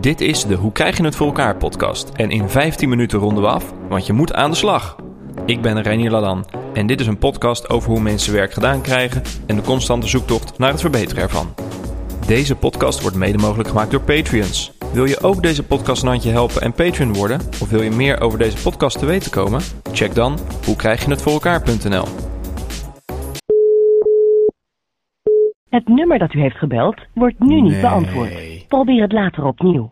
Dit is de Hoe krijg je het voor elkaar podcast. En in 15 minuten ronden we af, want je moet aan de slag. Ik ben Reinier Ladan en dit is een podcast over hoe mensen werk gedaan krijgen en de constante zoektocht naar het verbeteren ervan. Deze podcast wordt mede mogelijk gemaakt door Patreons. Wil je ook deze podcast een handje helpen en Patreon worden? Of wil je meer over deze podcast te weten komen? Check dan hoe krijg je het voor elkaar.nl. Het nummer dat u heeft gebeld wordt nu niet Nee. beantwoord. Probeer het later opnieuw.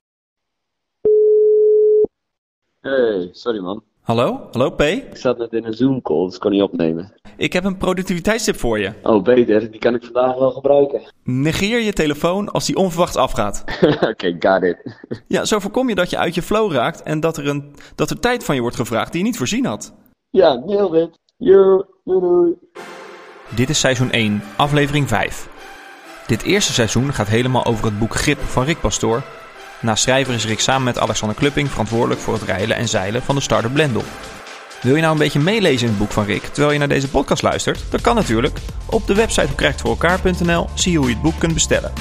Hey, sorry man. Hallo? Hallo P? Ik zat net in een Zoom call, dus kon niet opnemen. Ik heb een productiviteitstip voor je. Oh, beter. Die kan ik vandaag wel gebruiken. Negeer je telefoon als die onverwachts afgaat. Oké, got it. Ja, zo voorkom je dat je uit je flow raakt en dat er, een, dat er tijd van je wordt gevraagd die je niet voorzien had. ja, nailed it. Yo, doei doei. Dit is seizoen 1, aflevering 5. Dit eerste seizoen gaat helemaal over het boek Grip van Rick Pastoor. Naast schrijver is Rick samen met Alexander Klupping verantwoordelijk voor het rijlen en zeilen van de Startup Blendel. Wil je nou een beetje meelezen in het boek van Rick terwijl je naar deze podcast luistert? Dat kan natuurlijk. Op de website hoekrijgtvoorelkaar.nl zie je hoe je het boek kunt bestellen.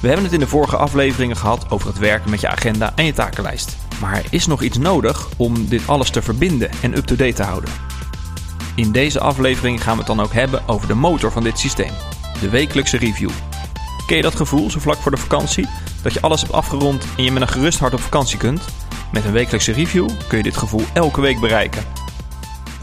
We hebben het in de vorige afleveringen gehad over het werken met je agenda en je takenlijst. Maar er is nog iets nodig om dit alles te verbinden en up-to-date te houden. In deze aflevering gaan we het dan ook hebben over de motor van dit systeem, de wekelijkse review. Ken je dat gevoel zo vlak voor de vakantie? Dat je alles hebt afgerond en je met een gerust hart op vakantie kunt? Met een wekelijkse review kun je dit gevoel elke week bereiken.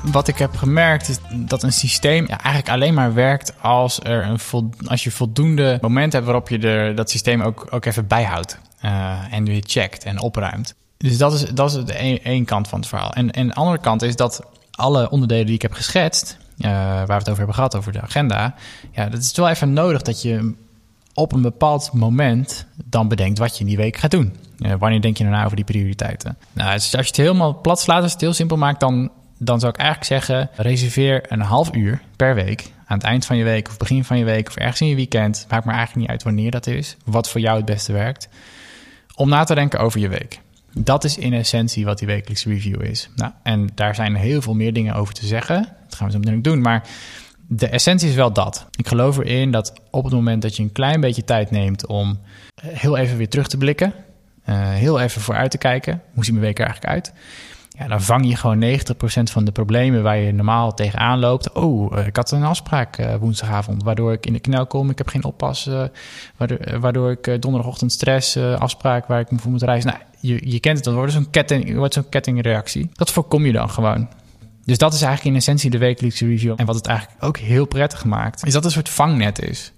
Wat ik heb gemerkt is dat een systeem eigenlijk alleen maar werkt als, er een als je voldoende momenten hebt waarop je dat systeem ook, ook even bijhoudt. eh, en weer checkt en opruimt. Dus dat is, dat is de een- één kant van het verhaal. En, en de andere kant is dat alle onderdelen die ik heb geschetst, eh, waar we het over hebben gehad, over de agenda, ja, dat is wel even nodig dat je op een bepaald moment dan bedenkt wat je in die week gaat doen. Eh, wanneer denk je nou over die prioriteiten? Nou, als je het helemaal plat slaat, als het heel simpel maakt, dan, dan zou ik eigenlijk zeggen: reserveer een half uur per week. Aan het eind van je week of begin van je week of ergens in je weekend. Maakt me eigenlijk niet uit wanneer dat is. Wat voor jou het beste werkt. Om na te denken over je week. Dat is in essentie wat die wekelijkse review is. Nou, en daar zijn heel veel meer dingen over te zeggen. Gaan we zo meteen doen. Maar de essentie is wel dat. Ik geloof erin dat op het moment dat je een klein beetje tijd neemt om eh, heel even weer terug te blikken, eh, heel even vooruit te kijken, hoe ziet mijn week er eigenlijk uit? Ja, dan vang je gewoon 90% van de problemen waar je normaal tegenaan loopt. Oh, eh, ik had een afspraak woensdagavond, waardoor ik in de knel kom. Ik heb geen oppas, waardoor, waardoor ik donderdagochtend stress, afspraak waar ik voor moet reizen. Nou, je, je kent het, dan wordt zo'n ketting, wordt zo'n kettingreactie. Dat voorkom je dan gewoon. Dus dat is eigenlijk in essentie de wekelijkse review. En wat het eigenlijk ook heel prettig maakt, is dat het een soort vangnet is.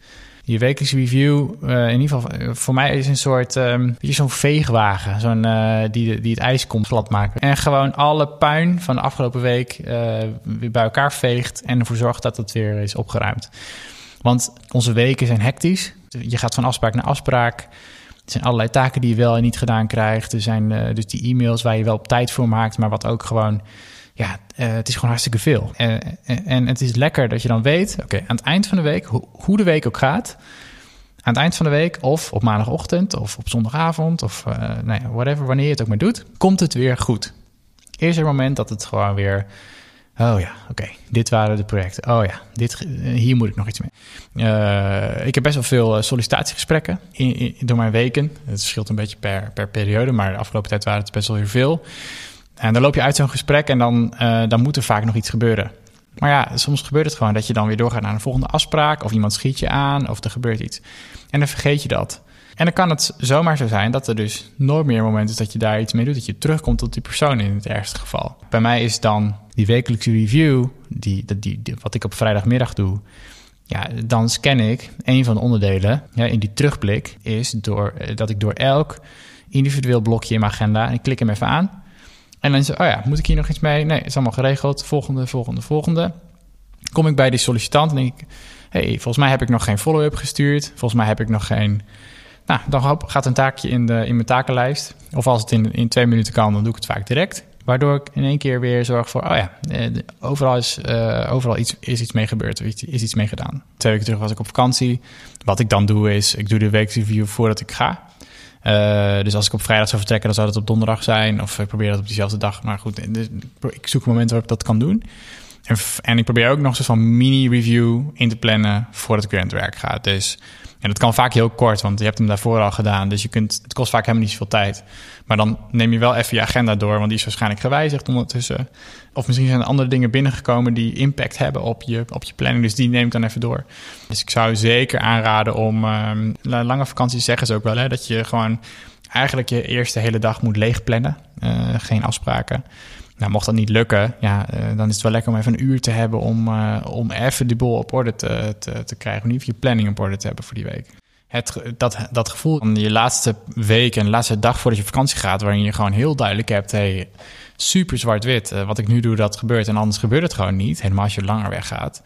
Je wekelijkse review, eh, in ieder geval eh, voor mij is een soort, weet je, zo'n veegwagen, zo'n, eh, die, die het ijs komt glad maken. En gewoon alle puin van de afgelopen week weer bij elkaar veegt en ervoor zorgt dat het weer is opgeruimd. Want onze weken zijn hectisch. Je gaat van afspraak naar afspraak. Er zijn allerlei taken die je wel en niet gedaan krijgt. Er zijn dus die e-mails waar je wel op tijd voor maakt, maar wat ook gewoon ja, eh, het is gewoon hartstikke veel. Eh, en, en het is lekker dat je dan weet, oké, aan het eind van de week, ho- hoe de week ook gaat, aan het eind van de week, of op maandagochtend, of op zondagavond, of eh, nou ja, whatever, wanneer je het ook maar doet, komt het weer goed. Eerst een moment dat het gewoon weer, oh ja, oké, dit waren de projecten. Oh ja, dit, eh, hier moet ik nog iets mee. Eh, ik heb best wel veel eh, sollicitatiegesprekken in- door mijn weken. Het verschilt een beetje per, per periode, maar de afgelopen tijd waren het best wel weer veel. En dan loop je uit zo'n gesprek en dan, eh, dan moet er vaak nog iets gebeuren. Maar ja, soms gebeurt het gewoon dat je dan weer doorgaat naar een volgende afspraak. Of iemand schiet je aan, of er gebeurt iets. En dan vergeet je dat. En dan kan het zomaar zo zijn dat er dus nooit meer moment is dat je daar iets mee doet. Dat je terugkomt tot die persoon in het ergste geval. Bij mij is dan die wekelijkse review, die, die, die, die- wat ik op vrijdagmiddag doe. Ja, dan scan ik een van de onderdelen ja, in die terugblik. Is door, eh, dat ik door elk individueel blokje in mijn agenda, en ik klik hem even aan. En dan is oh ja, moet ik hier nog iets mee? Nee, is allemaal geregeld. Volgende, volgende, volgende. Kom ik bij die sollicitant en denk ik... hey, volgens mij heb ik nog geen follow-up gestuurd. Volgens mij heb ik nog geen... Nou, dan gaat een taakje in, de, in mijn takenlijst. Of als het in, in twee minuten kan, dan doe ik het vaak direct. Waardoor ik in één keer weer zorg voor... oh ja, eh, overal, is, eh, overal iets, is iets mee gebeurd. iets- is iets mee gedaan. Twee weken terug was ik op vakantie. Wat ik dan doe is, ik doe de weekreview voordat ik ga. Eh, dus als ik op vrijdag zou vertrekken, dan zou het op donderdag zijn. Of ik probeer dat op diezelfde dag. Maar goed, dus ik zoek een moment waarop ik dat kan doen. En, en ik probeer ook nog een van mini-review in te plannen voordat ik weer aan het werk ga. Dus en dat kan vaak heel kort, want je hebt hem daarvoor al gedaan. Dus je kunt, het kost vaak helemaal niet zoveel tijd. Maar dan neem je wel even je agenda door, want die is waarschijnlijk gewijzigd ondertussen. Of misschien zijn er andere dingen binnengekomen die impact hebben op je, op je planning. Dus die neem ik dan even door. Dus ik zou zeker aanraden om... ehm, la- lange vakanties zeggen ze ook wel, hè, dat je gewoon eigenlijk je eerste hele dag moet leegplannen. Eh, geen afspraken. Nou, mocht dat niet lukken, ja, eh, dan is het wel lekker om even een uur te hebben om, eh, om even de boel op orde te, te, te krijgen. Om geval je planning op orde te hebben voor die week. Het, dat, dat gevoel van je laatste week en de laatste dag voordat je vakantie gaat, waarin je gewoon heel duidelijk hebt, hey, super zwart-wit, eh, wat ik nu doe, dat gebeurt en anders gebeurt het gewoon niet. Helemaal als je langer weggaat.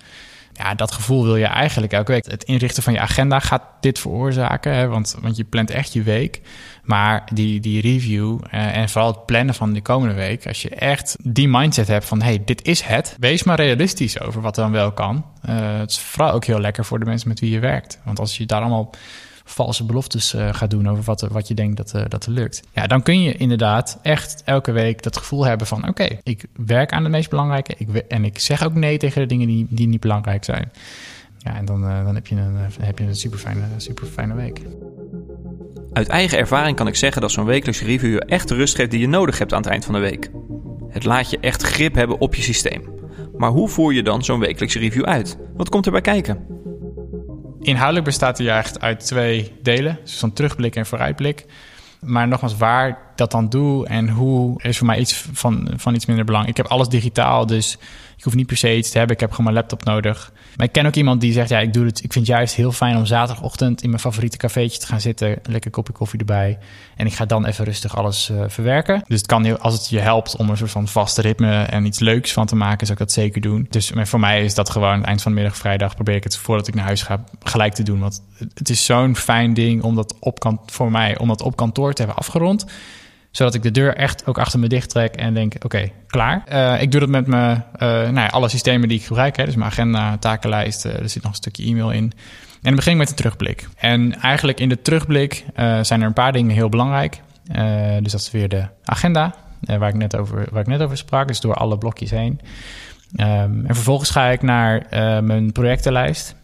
Ja, dat gevoel wil je eigenlijk elke week. Het inrichten van je agenda gaat dit veroorzaken, hè, want, want je plant echt je week. Maar die, die review eh, en vooral het plannen van de komende week, als je echt die mindset hebt van hey, dit is het, wees maar realistisch over wat dan wel kan. Eh, het is vooral ook heel lekker voor de mensen met wie je werkt. Want als je daar allemaal valse beloftes eh, gaat doen over wat, wat je denkt dat, eh, dat er lukt. Ja, dan kun je inderdaad echt elke week dat gevoel hebben van... oké, ik werk aan het meest belangrijke ik, en ik zeg ook nee tegen de dingen die, die niet belangrijk zijn. Ja, en dan, eh, dan heb je een, heb je een super fijne, super fijne week. Uit eigen ervaring kan ik zeggen dat zo'n wekelijkse review echt de rust geeft die je nodig hebt aan het eind van de week. Het laat je echt grip hebben op je systeem. Maar hoe voer je dan zo'n wekelijkse review uit? Wat komt erbij kijken? Inhoudelijk bestaat hij echt uit twee delen. Dus van terugblik en vooruitblik. Maar nogmaals, waar dat dan doe en hoe is voor mij iets van, van iets minder belang. Ik heb alles digitaal, dus ik hoef niet per se iets te hebben. Ik heb gewoon mijn laptop nodig. Maar ik ken ook iemand die zegt, ja, ik doe het. Ik vind het juist heel fijn om zaterdagochtend in mijn favoriete cafeetje te gaan zitten. Lekker kopje koffie erbij. En ik ga dan even rustig alles eh, verwerken. Dus het kan als het je helpt om een soort van vaste ritme en iets leuks van te maken, zou ik dat zeker doen. Dus voor mij is dat gewoon eind van de middag vrijdag probeer ik het voordat ik naar huis ga gelijk te doen. Want het is zo'n fijn ding om dat op kan, voor mij om dat op kantoor te hebben afgerond zodat ik de deur echt ook achter me dicht trek en denk, oké, klaar. Eh, ik doe dat met mijn, eh, nou ja, alle systemen die ik gebruik. Hè, dus mijn agenda, takenlijst, eh, er zit nog een stukje e-mail in. En dan begin ik met de terugblik. En eigenlijk in de terugblik zijn er een paar dingen heel belangrijk. Dus dat is weer de agenda, waar, ik net over, waar ik net over sprak. Dus door alle blokjes heen. Ehm, en vervolgens ga ik naar mijn projectenlijst.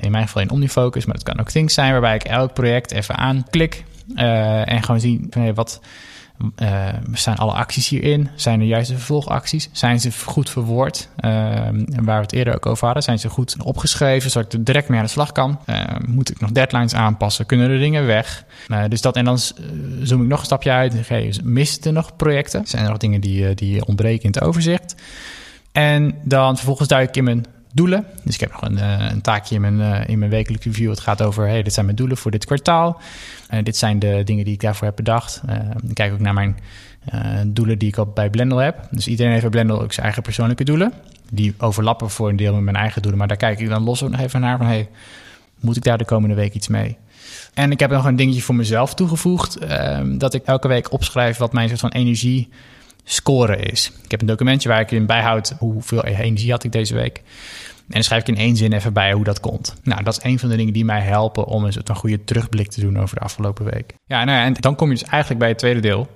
In mijn geval in Omnifocus, maar dat kan ook Things zijn... waarbij ik elk project even aanklik eh, en gewoon zien van wat... Uh, staan alle acties hierin? Zijn er juist de vervolgacties? Zijn ze goed verwoord? Uh, waar we het eerder ook over hadden. Zijn ze goed opgeschreven, zodat ik er direct mee aan de slag kan? Uh, moet ik nog deadlines aanpassen? Kunnen er dingen weg? Uh, dus dat, en dan zoom ik nog een stapje uit. Misten er nog projecten? Zijn er nog dingen die, die ontbreken in het overzicht? En dan vervolgens duik ik in mijn doelen. Dus ik heb nog een, uh, een taakje in mijn, uh, in mijn wekelijke review. Het gaat over, hey, dit zijn mijn doelen voor dit kwartaal. Uh, dit zijn de dingen die ik daarvoor heb bedacht. ik kijk ook naar mijn doelen die ik op bij Blendel heb. Dus iedereen heeft bij Blendel ook zijn eigen persoonlijke doelen. Die overlappen voor een deel met mijn eigen doelen. Maar daar kijk ik dan los ook nog even naar van, hey, moet ik daar de komende week iets mee? En ik heb nog een dingetje voor mezelf toegevoegd. ehm, dat ik elke week opschrijf wat mijn soort van energie scoren is. Ik heb een documentje waar ik in bijhoud hoeveel energie had ik deze week. En dan schrijf ik in één zin even bij hoe dat komt. Nou, dat is een van de dingen die mij helpen om een van goede terugblik te doen over de afgelopen week. Ja, nou ja, en dan kom je dus eigenlijk bij het tweede deel.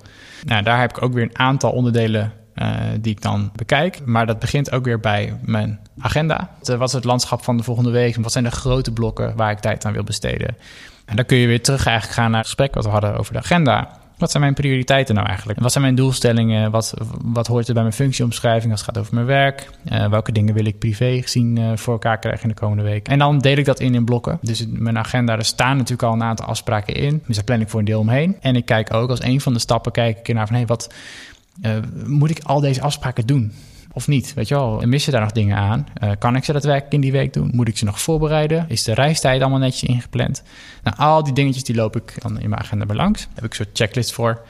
Nou, daar heb ik ook weer een aantal onderdelen uh, die ik dan bekijk. Maar dat begint ook weer bij mijn agenda. Wat is het landschap van de volgende week? Wat zijn de grote blokken waar ik tijd aan wil besteden? En dan kun je weer terug eigenlijk gaan naar het gesprek wat we hadden over de agenda. Wat zijn mijn prioriteiten nou eigenlijk? Wat zijn mijn doelstellingen? Wat, wat hoort er bij mijn functieomschrijving als het gaat over mijn werk? Uh, welke dingen wil ik privé gezien uh, voor elkaar krijgen in de komende week? En dan deel ik dat in in blokken. Dus mijn agenda, er staan natuurlijk al een aantal afspraken in. Dus daar plan ik voor een deel omheen. En ik kijk ook als een van de stappen kijk ik naar van... Hey, wat uh, moet ik al deze afspraken doen? Of niet? Weet je wel, missen daar nog dingen aan? Uh, kan ik ze daadwerkelijk in die week doen? Moet ik ze nog voorbereiden? Is de reistijd allemaal netjes ingepland? Nou, al die dingetjes die loop ik dan in mijn agenda bij langs. Daar heb ik een soort checklist voor.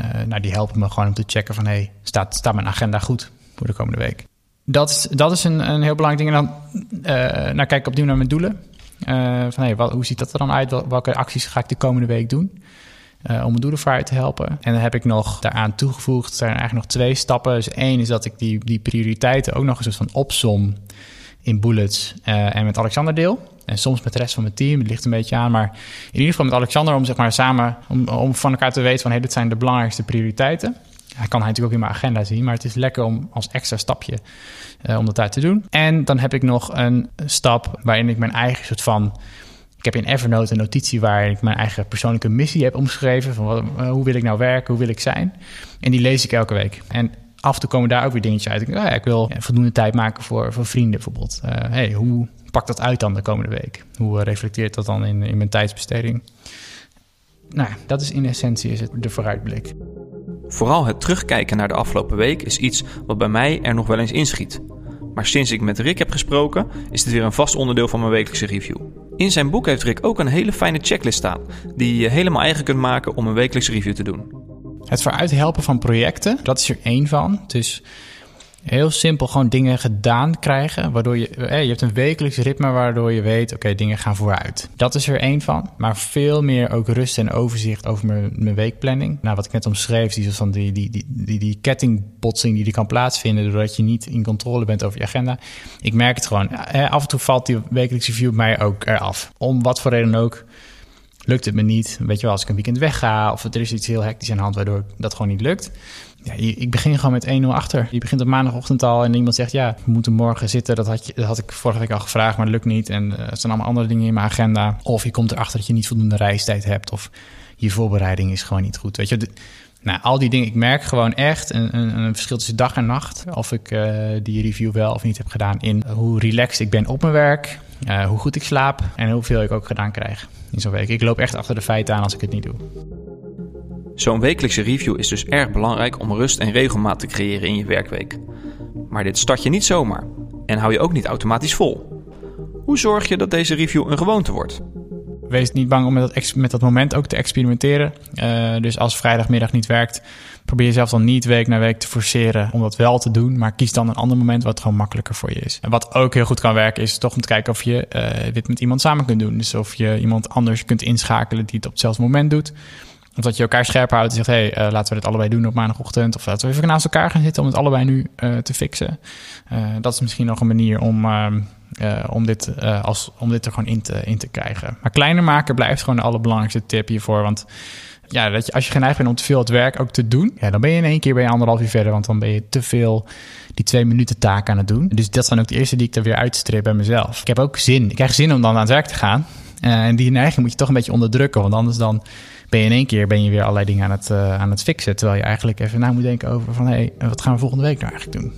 Uh, nou, die helpen me gewoon om te checken van... hey, staat, staat mijn agenda goed voor de komende week? Dat dat is een, een heel belangrijk ding. En dan uh, nou, kijk ik opnieuw naar mijn doelen. van, hey, hoe ziet dat er dan uit? Welke acties ga ik de komende week doen? Uh, om mijn doelen vooruit te helpen. En dan heb ik nog daaraan toegevoegd, er zijn eigenlijk nog twee stappen. Dus één is dat ik die, die prioriteiten ook nog een soort van opsom in bullets uh, en met Alexander deel. En soms met de rest van mijn team, het ligt een beetje aan. Maar in ieder geval met Alexander om zeg maar samen, om, van elkaar te weten van... hey, dit zijn de belangrijkste prioriteiten. Hij kan hij natuurlijk ook in mijn agenda zien, maar het is lekker om als extra stapje uh, om dat uit te doen. En dan heb ik nog een stap waarin ik mijn eigen soort van. Ik heb in Evernote een notitie waar ik mijn eigen persoonlijke missie heb omschreven. Van wat, uh, hoe wil ik nou werken, hoe wil ik zijn. En die lees ik elke week. En af en toe komen daar ook weer dingetjes uit. Ik, oh ja, ik wil voldoende tijd maken voor, voor vrienden bijvoorbeeld. Uh, hey, hoe pakt dat uit dan de komende week? Hoe reflecteert dat dan in, in mijn tijdsbesteding? Nou, dat is in essentie is het de vooruitblik. Vooral het terugkijken naar de afgelopen week is iets wat bij mij er nog wel eens inschiet. Maar sinds ik met Rick heb gesproken, is dit weer een vast onderdeel van mijn wekelijkse review. In zijn boek heeft Rick ook een hele fijne checklist staan, die je helemaal eigen kunt maken om een wekelijkse review te doen. Het vooruithelpen van projecten, dat is er één van. Dus heel simpel gewoon dingen gedaan krijgen. Waardoor je, eh, je hebt een wekelijks ritme waardoor je weet, oké, dingen gaan vooruit. Dat is er één van. Maar veel meer ook rust en overzicht over mijn, mijn weekplanning. Nou, wat ik net omschreef, die, van die, die, die, die, die kettingbotsing die, die kan plaatsvinden doordat je niet in controle bent over je agenda. Ik merk het gewoon. Eh, af en toe valt die wekelijkse review mij ook eraf. Om wat voor reden ook lukt het me niet. Weet je wel, als ik een weekend wegga of er is iets heel hectisch aan de hand waardoor dat gewoon niet lukt. Ja, ik begin gewoon met 1-0 achter. Je begint op maandagochtend al en iemand zegt... ja, we moeten morgen zitten. Dat had, je, dat had ik vorige week al gevraagd, maar dat lukt niet. En uh, er zijn allemaal andere dingen in mijn agenda. Of je komt erachter dat je niet voldoende reistijd hebt... of je voorbereiding is gewoon niet goed. Weet je, nou, al die dingen. Ik merk gewoon echt een, een, een verschil tussen dag en nacht... of ik uh, die review wel of niet heb gedaan... in hoe relaxed ik ben op mijn werk... Uh, hoe goed ik slaap en hoeveel ik ook gedaan krijg in zo'n week. Ik loop echt achter de feiten aan als ik het niet doe. Zo'n wekelijkse review is dus erg belangrijk om rust en regelmaat te creëren in je werkweek. Maar dit start je niet zomaar en hou je ook niet automatisch vol. Hoe zorg je dat deze review een gewoonte wordt? Wees niet bang om met dat, met dat moment ook te experimenteren. Uh, dus als vrijdagmiddag niet werkt, probeer jezelf dan niet week na week te forceren om dat wel te doen. Maar kies dan een ander moment wat gewoon makkelijker voor je is. En wat ook heel goed kan werken, is toch om te kijken of je uh, dit met iemand samen kunt doen. Dus of je iemand anders kunt inschakelen die het op hetzelfde moment doet. Of dat je elkaar scherp houdt en zegt: hé, hey, uh, laten we dit allebei doen op maandagochtend. Of laten we even naast elkaar gaan zitten om het allebei nu te fixen. Dat is misschien nog een manier om, om, dit, als, om dit er gewoon in te, in te krijgen. Maar kleiner maken blijft gewoon de allerbelangrijkste tip hiervoor. Want ja, dat je, als je geneigd bent om te veel het werk ook te doen, ja, dan ben je in één keer bij anderhalf uur verder. Want dan ben je te veel die twee minuten taak aan het doen. Dus dat zijn ook de eerste die ik er weer uitstreep bij mezelf. Ik heb ook zin. Ik krijg zin om dan aan het werk te gaan. en die neiging moet je toch een beetje onderdrukken. Want anders dan ben je in één keer ben je weer allerlei dingen aan het, aan het fixen. Terwijl je eigenlijk even na moet denken over van... hé, hey, wat gaan we volgende week nou eigenlijk doen?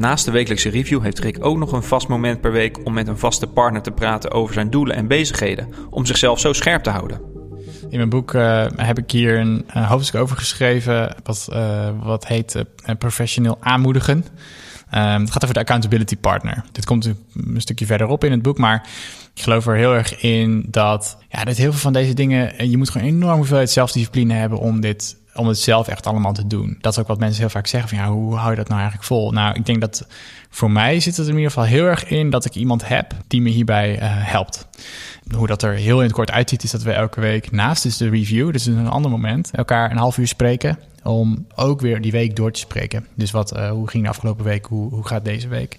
Naast de wekelijkse review heeft Rick ook nog een vast moment per week... om met een vaste partner te praten over zijn doelen en bezigheden. Om zichzelf zo scherp te houden. In mijn boek uh, heb ik hier een, een, hoofdstuk over geschreven... wat, uh, wat heet professioneel aanmoedigen... Um, het gaat over de accountability partner. Dit komt een, stukje verderop in het boek, maar ik geloof er heel erg in dat, ja, dat heel veel van deze dingen, je moet gewoon enorm hoeveelheid zelfdiscipline hebben om dit, om het zelf echt allemaal te doen. Dat is ook wat mensen heel vaak zeggen van, ja, hoe hou je dat nou eigenlijk vol? Nou, ik denk dat voor mij zit het in ieder geval heel erg in dat ik iemand heb die me hierbij uh, helpt. Hoe dat er heel in het kort uitziet, is dat we elke week naast dus de review, dus een ander moment, elkaar een half uur spreken om ook weer die week door te spreken. Dus wat, uh, hoe ging de afgelopen week, hoe, hoe gaat deze week?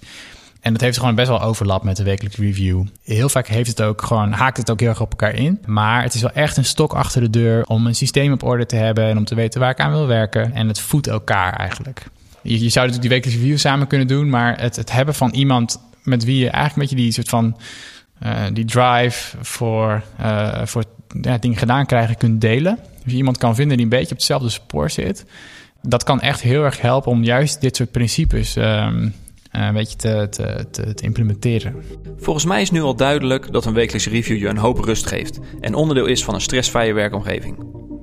En dat heeft gewoon best wel overlap met de wekelijkse review. Heel vaak heeft het ook gewoon, haakt het ook heel erg op elkaar in. Maar het is wel echt een stok achter de deur om een systeem op orde te hebben en om te weten waar ik aan wil werken. En het voedt elkaar eigenlijk. Je, je zou natuurlijk die wekelijkse review samen kunnen doen, maar het, het hebben van iemand met wie je eigenlijk een beetje die soort van uh, die drive voor, uh, voor ja, dingen gedaan krijgen kunt delen. Dus je iemand kan vinden die een beetje op hetzelfde spoor zit. Dat kan echt heel erg helpen om juist dit soort principes um, een beetje te, te, te, te, implementeren. Volgens mij is nu al duidelijk dat een wekelijkse review je een hoop rust geeft en onderdeel is van een stressvrije werkomgeving.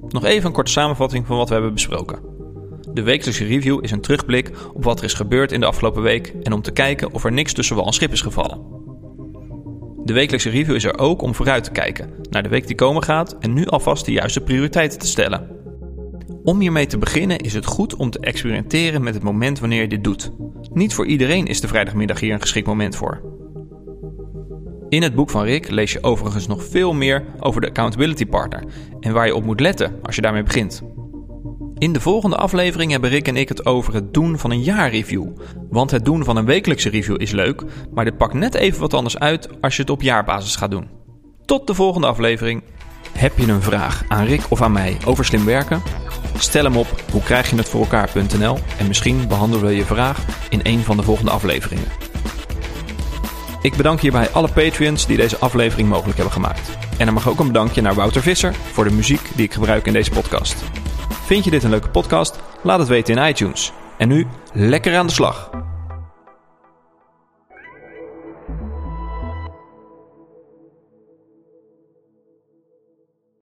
Nog even een korte samenvatting van wat we hebben besproken. De wekelijkse review is een terugblik op wat er is gebeurd in de afgelopen week en om te kijken of er niks tussen wal en schip is gevallen. De wekelijkse review is er ook om vooruit te kijken naar de week die komen gaat en nu alvast de juiste prioriteiten te stellen. Om hiermee te beginnen is het goed om te experimenteren met het moment wanneer je dit doet. Niet voor iedereen is de vrijdagmiddag hier een geschikt moment voor. In het boek van Rick lees je overigens nog veel meer over de accountability partner en waar je op moet letten als je daarmee begint. In de volgende aflevering hebben Rick en ik het over het doen van een jaarreview. Want het doen van een wekelijkse review is leuk, maar dit pakt net even wat anders uit als je het op jaarbasis gaat doen. Tot de volgende aflevering. Heb je een vraag aan Rick of aan mij over slim werken? Stel hem op hoe krijg je het voor elkaar.nl en misschien behandelen we je vraag in een van de volgende afleveringen. Ik bedank hierbij alle Patreons die deze aflevering mogelijk hebben gemaakt. En er mag ook een bedankje naar Wouter Visser voor de muziek die ik gebruik in deze podcast. Vind je dit een leuke podcast? Laat het weten in iTunes. En nu lekker aan de slag.